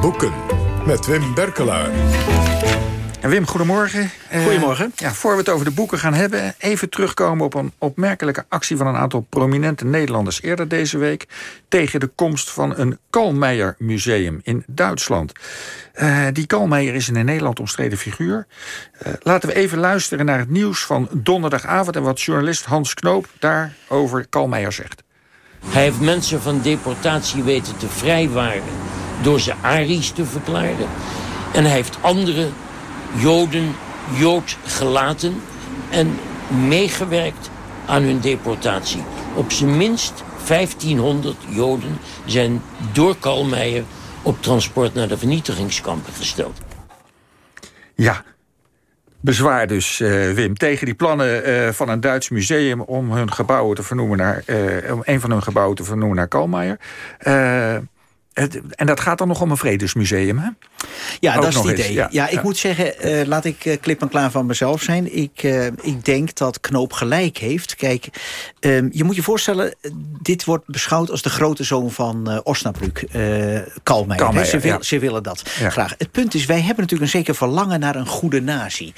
Boeken met Wim Berkelaar. En Wim, goedemorgen. Eh, goedemorgen. ja, voor we het over de boeken gaan hebben... even terugkomen op een opmerkelijke actie... van een aantal prominente Nederlanders eerder deze week... tegen de komst van een Kalmeijer museum in Duitsland. Uh, die Kalmeijer is een in Nederland omstreden figuur. Uh, laten we even luisteren naar het nieuws van donderdagavond... en wat journalist Hans Knoop daarover Kalmeijer zegt. Hij heeft mensen van deportatie weten te vrijwaren... door ze Arisch te verklaren. En hij heeft anderen Joden Jood gelaten en meegewerkt aan hun deportatie. Op zijn minst 1500 Joden zijn door Kalmeijer op transport naar de vernietigingskampen gesteld. Ja, bezwaar dus, uh, Wim, tegen die plannen uh, van een Duits museum... om hun gebouwen te vernoemen naar, uh, om een van hun gebouwen te vernoemen naar Kalmeijer en dat gaat dan nog om een vredesmuseum, hè? Ja, dat is het idee. Ja, ik moet zeggen, uh, laat ik uh, klip en klaar van mezelf zijn. Ik, uh, ik denk dat Knoop gelijk heeft. Kijk, ehm, je moet je voorstellen... dit wordt beschouwd als de grote zoon van Osnabrück. Kalmeijer. Ze, wil, ze, willen dat graag. Het punt is, wij hebben natuurlijk een zeker verlangen... naar een goede nazi.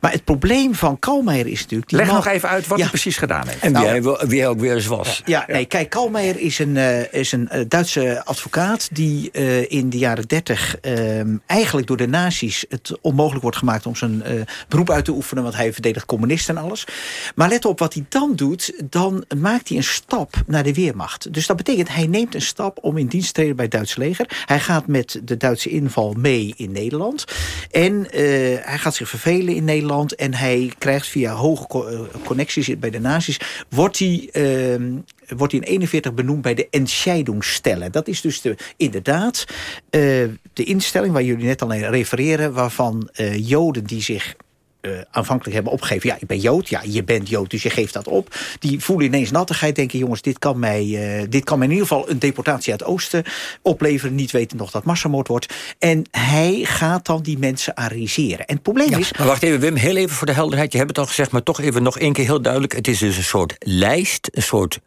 Maar het probleem van Kalmeijer is natuurlijk... Leg nog even uit wat hij precies gedaan heeft. En wie, nou, hij, wie hij ook weer eens was. Ja, nee, kijk, Kalmeijer is een, is een Duitse advocaat die uh, in de jaren dertig uh, eigenlijk door de nazi's het onmogelijk wordt gemaakt om zijn uh, beroep uit te oefenen, want hij verdedigt communisten en alles. Maar let op wat hij dan doet, dan maakt hij een stap naar de Weermacht. Dus dat betekent, hij neemt een stap om in dienst te treden bij het Duitse leger. Hij gaat met de Duitse inval mee in Nederland. En hij gaat zich vervelen in Nederland en hij krijgt via hoge connecties bij de nazi's, wordt hij ehm, wordt hij in 41 benoemd bij de Entscheidungsstelle. Dat is dus de, inderdaad de instelling waar jullie net al refereren... waarvan uh, Joden die zich uh, aanvankelijk hebben opgegeven... ja, ik ben Jood, ja, je bent Jood, dus je geeft dat op. Die voelen ineens nattigheid, denken... jongens, dit kan mij, uh, dit kan mij in ieder geval een deportatie uit het oosten opleveren... niet weten nog dat massamoord wordt. En hij gaat dan die mensen ariseren. En het probleem is... Maar wacht even, Wim, heel even voor de helderheid. Je hebt het al gezegd, maar toch even nog één keer heel duidelijk. Het is dus een soort lijst, een soort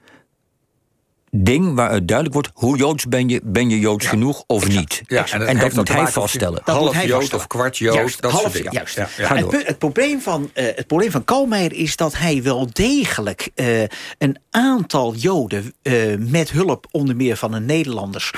ding waaruit duidelijk wordt... hoe Joods ben je, ben je Joods genoeg of niet. Ja, en dat, moet hij vaststellen. Dat half hij Jood of kwart Jood, juist, dat half, soort Juist. Ja, het, het, probleem van, uh, het probleem van Kalmeijer is dat hij wel degelijk... Uh, een aantal Joden uh, met hulp onder meer van een Nederlanders...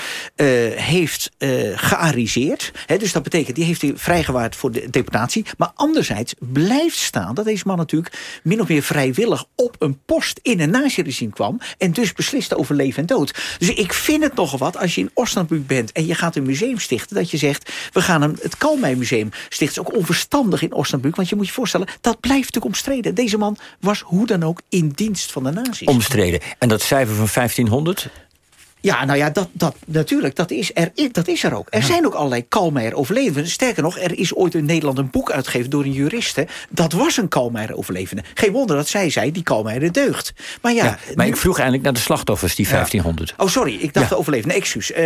heeft geariseerd. He, dus dat betekent, die heeft hij vrijgewaard voor de deportatie. Maar anderzijds blijft staan dat deze man natuurlijk... min of meer vrijwillig op een post in een nazi-regime kwam... en dus besliste over en dood. Dus ik vind het nogal wat als je in Osnabrück bent... en je gaat een museum stichten, dat je zegt... we gaan een, het Kalmei Museum stichten. Het is ook onverstandig in Osnabrück, want je moet je voorstellen... dat blijft natuurlijk omstreden. Deze man was hoe dan ook in dienst van de nazi's. Omstreden. En dat cijfer van 1500? Ja, nou ja, dat, dat, natuurlijk, dat is, er, dat is er ook. Er zijn ook allerlei Kalmeijer overlevenden. Sterker nog, er is ooit in Nederland een boek uitgegeven door een juriste. Dat was een Kalmeijer overlevende. Geen wonder dat zij zei, die Kalmeijer de deugd. Maar ja, maar ik vroeg eigenlijk naar de slachtoffers, die 1500. Oh, sorry, ik dacht de overlevenden. Excuus. Uh,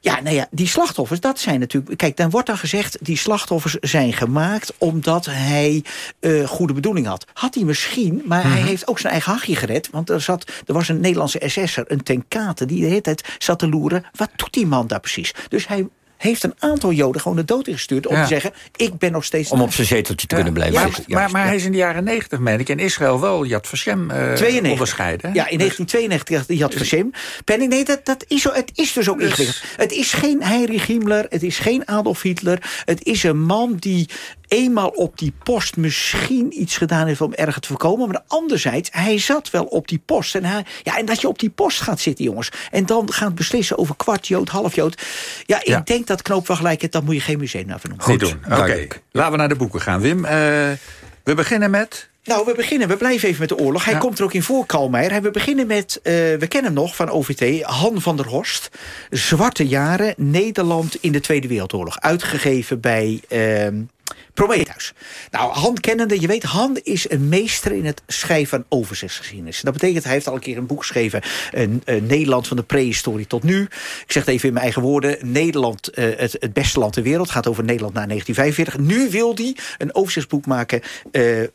ja, nou ja, die slachtoffers, dat zijn natuurlijk... Kijk, dan wordt dan gezegd, die slachtoffers zijn gemaakt... omdat hij uh, goede bedoeling had. Had hij misschien, maar hij mhm. heeft ook zijn eigen hachje gered. Want er, zat, er was een Nederlandse SS'er, een tenkate... die de hele tijd zat te loeren. Wat doet die man daar precies? Dus hij heeft een aantal Joden gewoon de dood ingestuurd... om te zeggen, ik ben nog steeds... Om op zijn zeteltje te kunnen blijven ja, Maar, maar, hij is in de jaren negentig, meen ik, in Israël wel Yad Vashem uh, onderscheiden. Ja, in 1992 Yad Vashem. Penning, nee, dat, dat is zo, het is dus ook dus... ingewikkeld. Het is geen Heinrich Himmler, het is geen Adolf Hitler. Het is een man die eenmaal op die post misschien iets gedaan heeft om erger te voorkomen. Maar anderzijds, hij zat wel op die post. En, hij, ja, en dat je op die post gaat zitten, jongens. En dan gaat beslissen over kwart Jood, half Jood. Ja, ik denk dat Knoop wel gelijk heeft. Dan moet je geen museum naar vernoemen. Goed doen. Oké, laten we naar de boeken gaan. Wim, uh, we beginnen met... Nou, we beginnen, we blijven even met de oorlog. Hij komt er ook in voor, Kalmeijer. We beginnen met, uh, we kennen hem nog van OVT, Han van der Horst. Zwarte jaren, Nederland in de Tweede Wereldoorlog. Uitgegeven bij... Uh, Prometheus. Nou, Han kennende, je weet, Han is een meester in het schrijven van overzichtsgeschiedenis. Dat betekent, hij heeft al een keer een boek geschreven, een, een Nederland van de prehistorie tot nu. Ik zeg het even in mijn eigen woorden, Nederland, uh, het, het beste land ter wereld, gaat over Nederland na 1945. Nu wil hij een overzichtsboek maken uh, uh,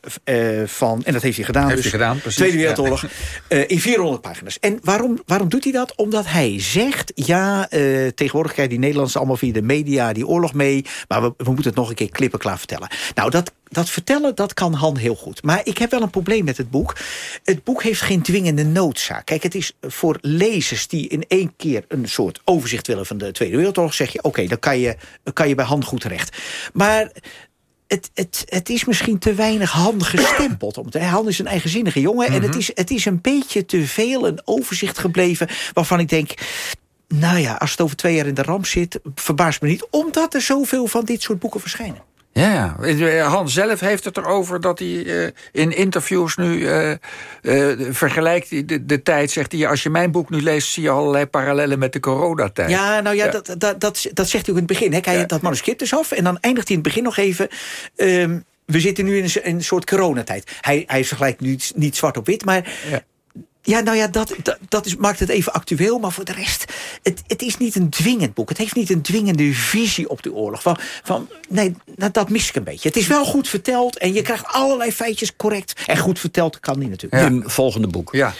van, en dat heeft hij gedaan, heeft dus, hij gedaan precies, Tweede Wereldoorlog, ja. in 400 pagina's. En waarom, waarom doet hij dat? Omdat hij zegt, ja, tegenwoordig krijgen die Nederlanders allemaal via de media die oorlog mee, maar we, we moeten het nog een keer klippen klaar vertellen. Nou, dat, dat vertellen, dat kan Han heel goed. Maar ik heb wel een probleem met het boek. Het boek heeft geen dwingende noodzaak. Kijk, het is voor lezers die in één keer een soort overzicht willen van de Tweede Wereldoorlog... zeg je, oké, dan kan je, kan je bij Han goed terecht. Maar het, het, het is misschien te weinig Han gestempeld. Om Han is een eigenzinnige jongen. En het Mhm. is, het is een beetje te veel een overzicht gebleven... waarvan ik denk... Nou ja, als het over twee jaar in de ramp zit, verbaast me niet... omdat er zoveel van dit soort boeken verschijnen. Ja, ja. Han zelf heeft het erover dat hij uh, in interviews nu uh, uh, vergelijkt de, de, tijd. Zegt hij, als je mijn boek nu leest, zie je allerlei parallellen met de coronatijd. Ja, nou ja, ja. Dat, dat, dat, dat zegt hij ook in het begin. Hè. Hij ja. dat manuscript dus af en dan eindigt hij in het begin nog even... Um, we zitten nu in een, een soort coronatijd. Hij, hij vergelijkt nu niet, niet zwart op wit, maar... Ja. Ja, nou ja, dat, dat, dat is, maakt het even actueel. Maar voor de rest, het, het is niet een dwingend boek. Het heeft niet een dwingende visie op de oorlog. Van, van, nee, dat, dat mis ik een beetje. Het is wel goed verteld en je krijgt allerlei feitjes correct. En goed verteld kan die natuurlijk. Ja. Het volgende boek. Ja.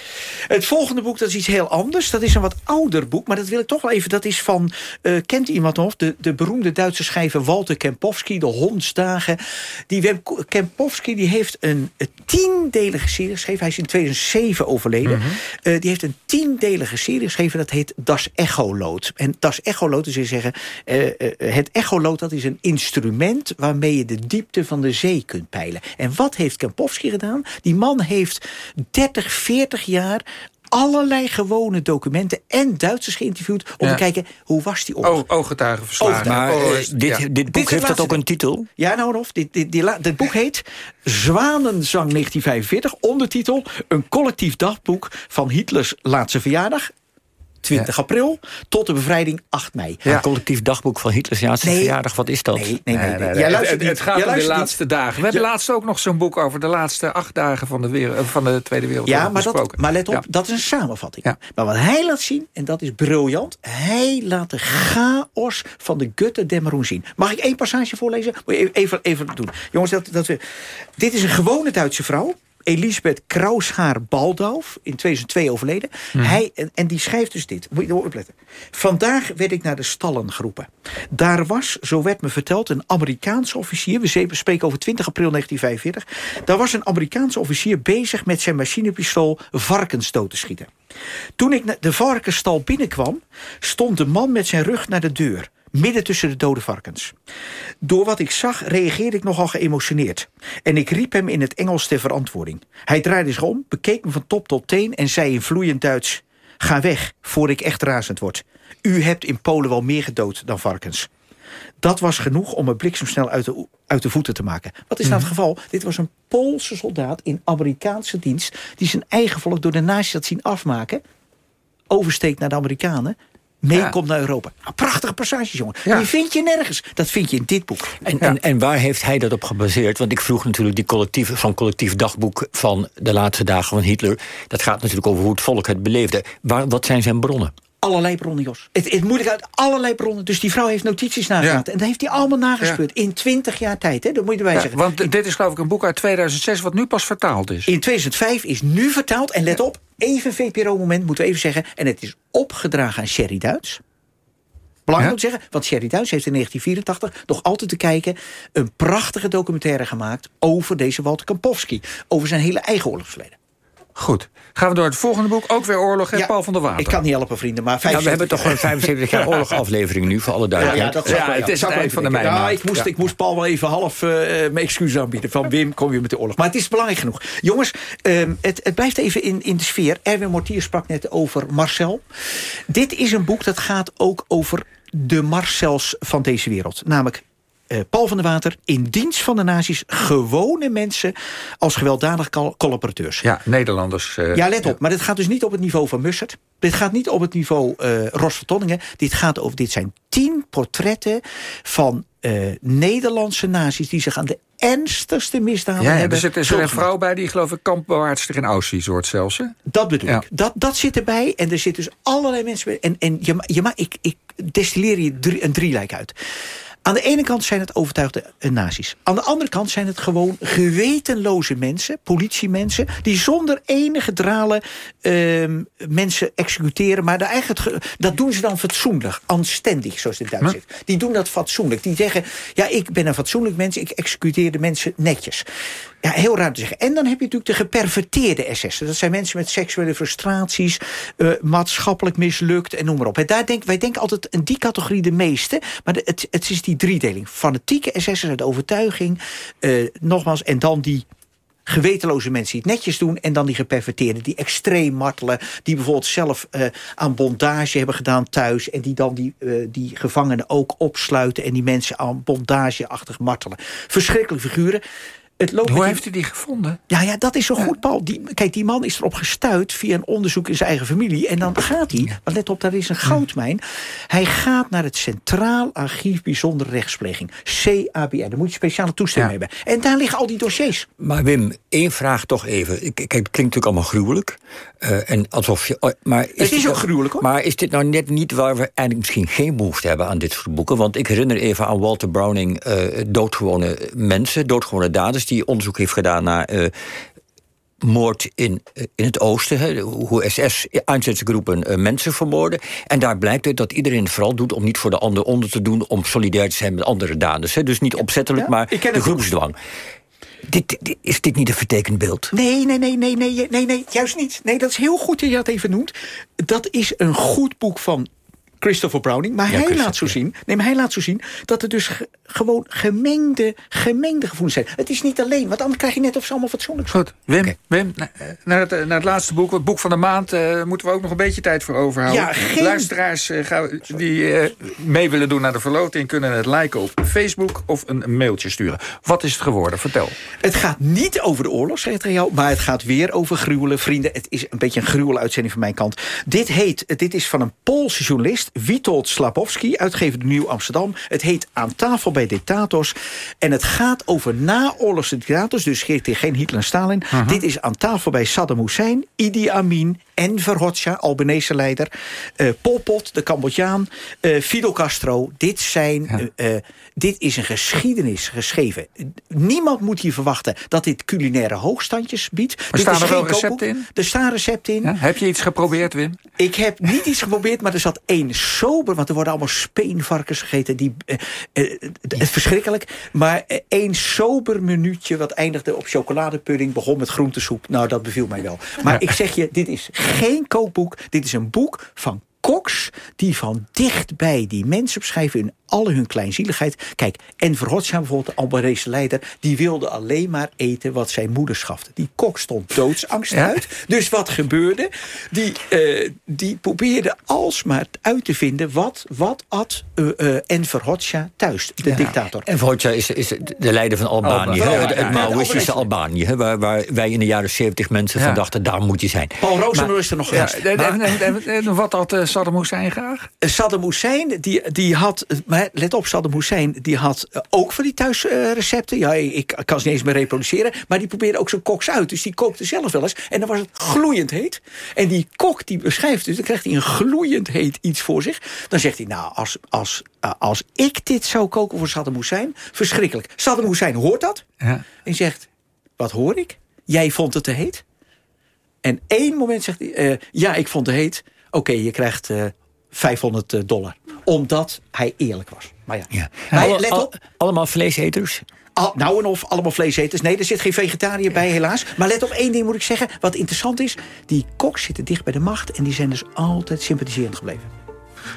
Het volgende boek, dat is iets heel anders. Dat is een wat ouder boek, maar dat wil ik toch wel even... dat is van, uh, kent iemand nog? De, de beroemde Duitse schrijver Walter Kempowski, De Hondsdagen. Die Kempowski die heeft een, een tiendelige serie geschreven. Hij is in 2007 overleden. Mm -hmm. uh, die heeft een tiendelige serie geschreven, dat heet Das Echoloot. En Das Echoloot, dus zeggen... Uh, het echoloot, dat is een instrument... waarmee je de diepte van de zee kunt peilen. En wat heeft Kempowski gedaan? Die man heeft 30, 40 jaar allerlei gewone documenten en Duitsers geïnterviewd... om ja. te kijken, hoe was die oorlog? O, ooggetuigenverslagen. Maar oh, dit, ja. dit boek dit heeft dat ook een titel? Ja, nou of. Dit, dit, dit, dit boek heet Zwanenzang 1945. Ondertitel, een collectief dagboek van Hitlers laatste verjaardag... 20 ja. april tot de bevrijding 8 mei. Ja. Een collectief dagboek van Hitlers laatste nee. verjaardag, wat is dat? Nee, nee, nee. nee, nee. het, het, het, gaat om de laatste niet. dagen. We hebben laatst ook nog zo'n boek over de laatste acht dagen van de, wereld, van de Tweede Wereldoorlog ja, maar, dat, maar let op, dat is een samenvatting. Maar wat hij laat zien, en dat is briljant... hij laat de chaos van de Gutte Dämmerung zien. Mag ik één passage voorlezen? Moet je even, even doen. Jongens, dat, dat we, dit is een gewone Duitse vrouw... Elisabeth Kraushaar-Baldauf, in 2002 overleden. Mhm. Mm. Hij, en, en, die schrijft dus dit. Moet je opletten. Vandaag werd ik naar de stallen geroepen. Daar was, zo werd me verteld, een Amerikaanse officier. We spreken over 20 april 1945. Daar was een Amerikaanse officier bezig met zijn machinepistool varkens dood te schieten. Toen ik de varkensstal binnenkwam, stond de man met zijn rug naar de deur midden tussen de dode varkens. Door wat ik zag reageerde ik nogal geëmotioneerd. En ik riep hem in het Engels ter verantwoording. Hij draaide zich om, bekeek me van top tot teen... en zei in vloeiend Duits... Ga weg, voor ik echt razend word. U hebt in Polen wel meer gedood dan varkens. Dat was genoeg om me bliksemsnel uit de, uit de voeten te maken. Wat is nou het geval? Dit was een Poolse soldaat in Amerikaanse dienst... die zijn eigen volk door de nazi's had zien afmaken... oversteekt naar de Amerikanen meekomt naar Europa. Nou, prachtige passages, jongen. Die vind je nergens. Dat vind je in dit boek. En, en, en, waar heeft hij dat op gebaseerd? Want ik vroeg natuurlijk die collectief, van collectief dagboek... van de laatste dagen van Hitler. Dat gaat natuurlijk over hoe het volk het beleefde. Waar, wat zijn zijn bronnen? Allerlei bronnen, Jos. Het, het moeilijk uit allerlei bronnen. Dus die vrouw heeft notities nagelaten. En dat heeft hij allemaal nagespeurd. In 20 jaar tijd, hè? dat moet je erbij zeggen. Want dit is geloof ik een boek uit 2006... wat nu pas vertaald is. In 2005 is nu vertaald. En let op, even VPRO-moment moeten we even zeggen. En het is opgedragen aan Sherry Duits. Belangrijk ja? om te zeggen, want Sherry Duits heeft in 1984 nog altijd te kijken... een prachtige documentaire gemaakt over deze Walter Kampowski. Over zijn hele eigen oorlogsverleden. Goed. Gaan we door het volgende boek. Ook weer oorlog, ja, Paul van der Water. Ik kan niet helpen, vrienden, maar... Ja, we hebben toch gewoon 75 jaar oorlogaflevering nu, voor alle duidelijkheid. Ja, ja, ja het is het eind van de mei. Ja, ik moest, ik moest Paul wel even half uh, mijn excuus aanbieden. Van Wim, kom je met de oorlog. Maar het is belangrijk genoeg. Jongens, um, het, het blijft even in, in de sfeer. Erwin Mortier sprak net over Marcel. Dit is een boek dat gaat ook over de Marcels van deze wereld. Namelijk eh, Paul van der Water in dienst van de nazi's gewone mensen als gewelddadig col- collaborateurs. Ja, Nederlanders. eh, Ja, let op. Maar dit gaat dus niet op het niveau van Mussert. Dit gaat niet op het niveau eh Ros van Tonningen. Dit gaat over. Dit zijn tien portretten van Nederlandse nazi's die zich aan de ernstigste misdaden Ja, ja, hebben. er zit er schuldig een vrouw bij die geloof ik kampbewaardster in Auschwitz wordt zelfs. Hè? Dat bedoel Ja. ik. Dat, dat zit erbij. En er zitten dus allerlei mensen bij. En, en je, je, ik, ik destilleer hier drie, een drielijk uit. Aan de ene kant zijn het overtuigde eh, nazi's. Aan de andere kant zijn het gewoon gewetenloze mensen, politiemensen... die zonder enige dralen ehm, mensen executeren. Maar daar eigenlijk, dat doen ze dan fatsoenlijk, anständig, zoals het Duits zegt. Die doen dat fatsoenlijk. Die zeggen, ja, ik ben een fatsoenlijk mens... ik executeer de mensen netjes. Ja, heel raar te zeggen. En dan heb je natuurlijk de geperverteerde SS'en. Dat zijn mensen met seksuele frustraties, eh, maatschappelijk mislukt en noem maar op. En daar denk, wij denken altijd in die categorie de meeste. Maar de- het, het is die driedeling. Fanatieke SS'ers uit overtuiging. eh, nogmaals, en dan die gewetenloze mensen die het netjes doen... en dan die geperverteerden, die extreem martelen... die bijvoorbeeld zelf eh, aan bondage hebben gedaan thuis... en die dan die, eh, die gevangenen ook opsluiten... en die mensen aan bondageachtig martelen. Verschrikkelijke figuren. Het loopt Hoe heeft u die gevonden? ja, ja, dat is zo goed, Paul. Die, kijk, die man is erop gestuurd via een onderzoek in zijn eigen familie. En dan gaat hij, want let op, daar is een goudmijn. Hij gaat naar het Centraal Archief Bijzondere Rechtspleging. CABR. Daar moet je speciale toestemming Ja. hebben. En daar liggen al die dossiers. Maar Wim, één vraag toch even. Kijk, het klinkt natuurlijk allemaal gruwelijk. Eh, en alsof je, oh, maar is is dit ook nou- gruwelijk, hoor. Maar is dit nou net niet waar we eigenlijk misschien geen behoefte hebben aan dit soort boeken? Want ik herinner even aan Walter Browning, eh, doodgewone mensen, doodgewone daders, die onderzoek heeft gedaan naar. eh, Moord in, eh, in het oosten, hè, hoe SS-einsatzgroepen eh, mensen vermoorden. En daar blijkt uit dat iedereen het vooral doet om niet voor de ander onder te doen, om solidair te zijn met andere daders. Hè. Dus niet opzettelijk, Ja, maar de groepsdwang. Dit, dit- is dit niet een vertekend beeld? Nee, nee, nee, nee, nee, nee, nee, juist niet. Nee, dat is heel goed dat je dat even noemt. Dat is een goed boek van Christopher Browning. Maar hij laat zo zien. Nee, maar hij laat zo zien dat er dus ge- gewoon gemengde, gemengde gevoelens zijn. Het is niet alleen, want anders krijg je net of ze allemaal fatsoenlijk zijn. Goed, Wim. Wim na- eh, naar, het, eh, naar het laatste boek, het boek van de maand, eh, moeten we ook nog een beetje tijd voor overhouden. Ja, geen- Luisteraars gaan- die mee willen doen naar de verloting, kunnen het liken op Facebook of een mailtje sturen. Wat is het geworden? Vertel. Het gaat niet over de oorlog, zeg ik tegen jou, maar het gaat weer over gruwelen. Vrienden, het is een beetje een gruwele uitzending van mijn kant. Dit heet, dit is van een Poolse journalist, Witold Slapowski, uitgever Nieuw Amsterdam. Het heet Aan tafel bij dictators. En het gaat over naoorlogse dictators, dus geen geen Hitler en Stalin. Dit is Aan tafel bij Saddam Hussein, Idi Amin, Enver Hoxha, Albanese leider, eh Pol Pot, de Cambodjaan, eh, Fidel Castro. Dit, zijn, eh, dit is een geschiedenis geschreven. Niemand moet hier verwachten dat dit culinaire hoogstandjes biedt. Dit staan is er wel geen recepten in? Er staan recepten in. Ja, heb je iets geprobeerd, Wim? Ik heb niet iets geprobeerd, maar er zat één sober... want er worden allemaal speenvarkens gegeten. Die, het verschrikkelijk. Maar één sober minuutje wat eindigde op chocoladepudding... begon met groentesoep. Nou, dat beviel mij wel. Maar ik zeg je, dit is geen kookboek. Dit is een boek van koks die van dichtbij die mensen beschrijven in alle hun kleinzieligheid. Kijk, en Verhotsja bijvoorbeeld, de Albanese leider... die wilde alleen maar eten wat zijn moeder schafte. Die kok stond doodsangst Ja. uit. Dus wat gebeurde? Die, eh, die probeerde alsmaar uit te vinden... wat, wat at uh, uh, Enver Hoxha thuis, de dictator. En Voja is, is de leider van Albanië, Ja, het. Maoïstische Albanië, waar, waar wij in de jaren 70 mensen Ja. van dachten, daar moet je zijn. Paul Rozenmuller is er nog Ja, geweest. en, Maar- en, en- en- en wat had eh, Saddam Hussein graag? Saddam Hussein, die, die had... Maar let op, Saddam Hussein, die had eh, ook van die thuisrecepten. ja, ik kan ze niet eens meer reproduceren. Maar die probeerde ook zijn koks uit. Dus die kookte zelf wel eens. En dan was het gloeiend heet. En die kok die beschrijft dus, dan krijgt hij een gloeiend heet iets voor zich. Dan zegt hij, nou, als, als, eh, als ik dit zou koken voor Saddam Hussein... verschrikkelijk. Saddam Hussein hoort dat. Ja. En zegt, wat hoor ik? Jij vond het te heet? En één moment zegt hij, eh, ja, ik vond het heet. Oké, je krijgt eh 500 dollar. Omdat hij eerlijk was. Maar ja, Ja. Maar Alle- let al- op. allemaal vleeseters? Al, nou en of allemaal vleeseters. Nee, er zit geen vegetariër bij helaas. Maar let op één ding moet ik zeggen. Wat interessant is. Die koks zitten dicht bij de macht. En die zijn dus altijd sympathiserend gebleven.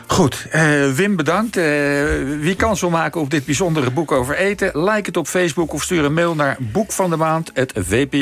Goed, eh, Wim bedankt. Eh, wie kans wil maken op dit bijzondere boek over eten... like het op Facebook of stuur een mail naar boekvandemaand.vpro.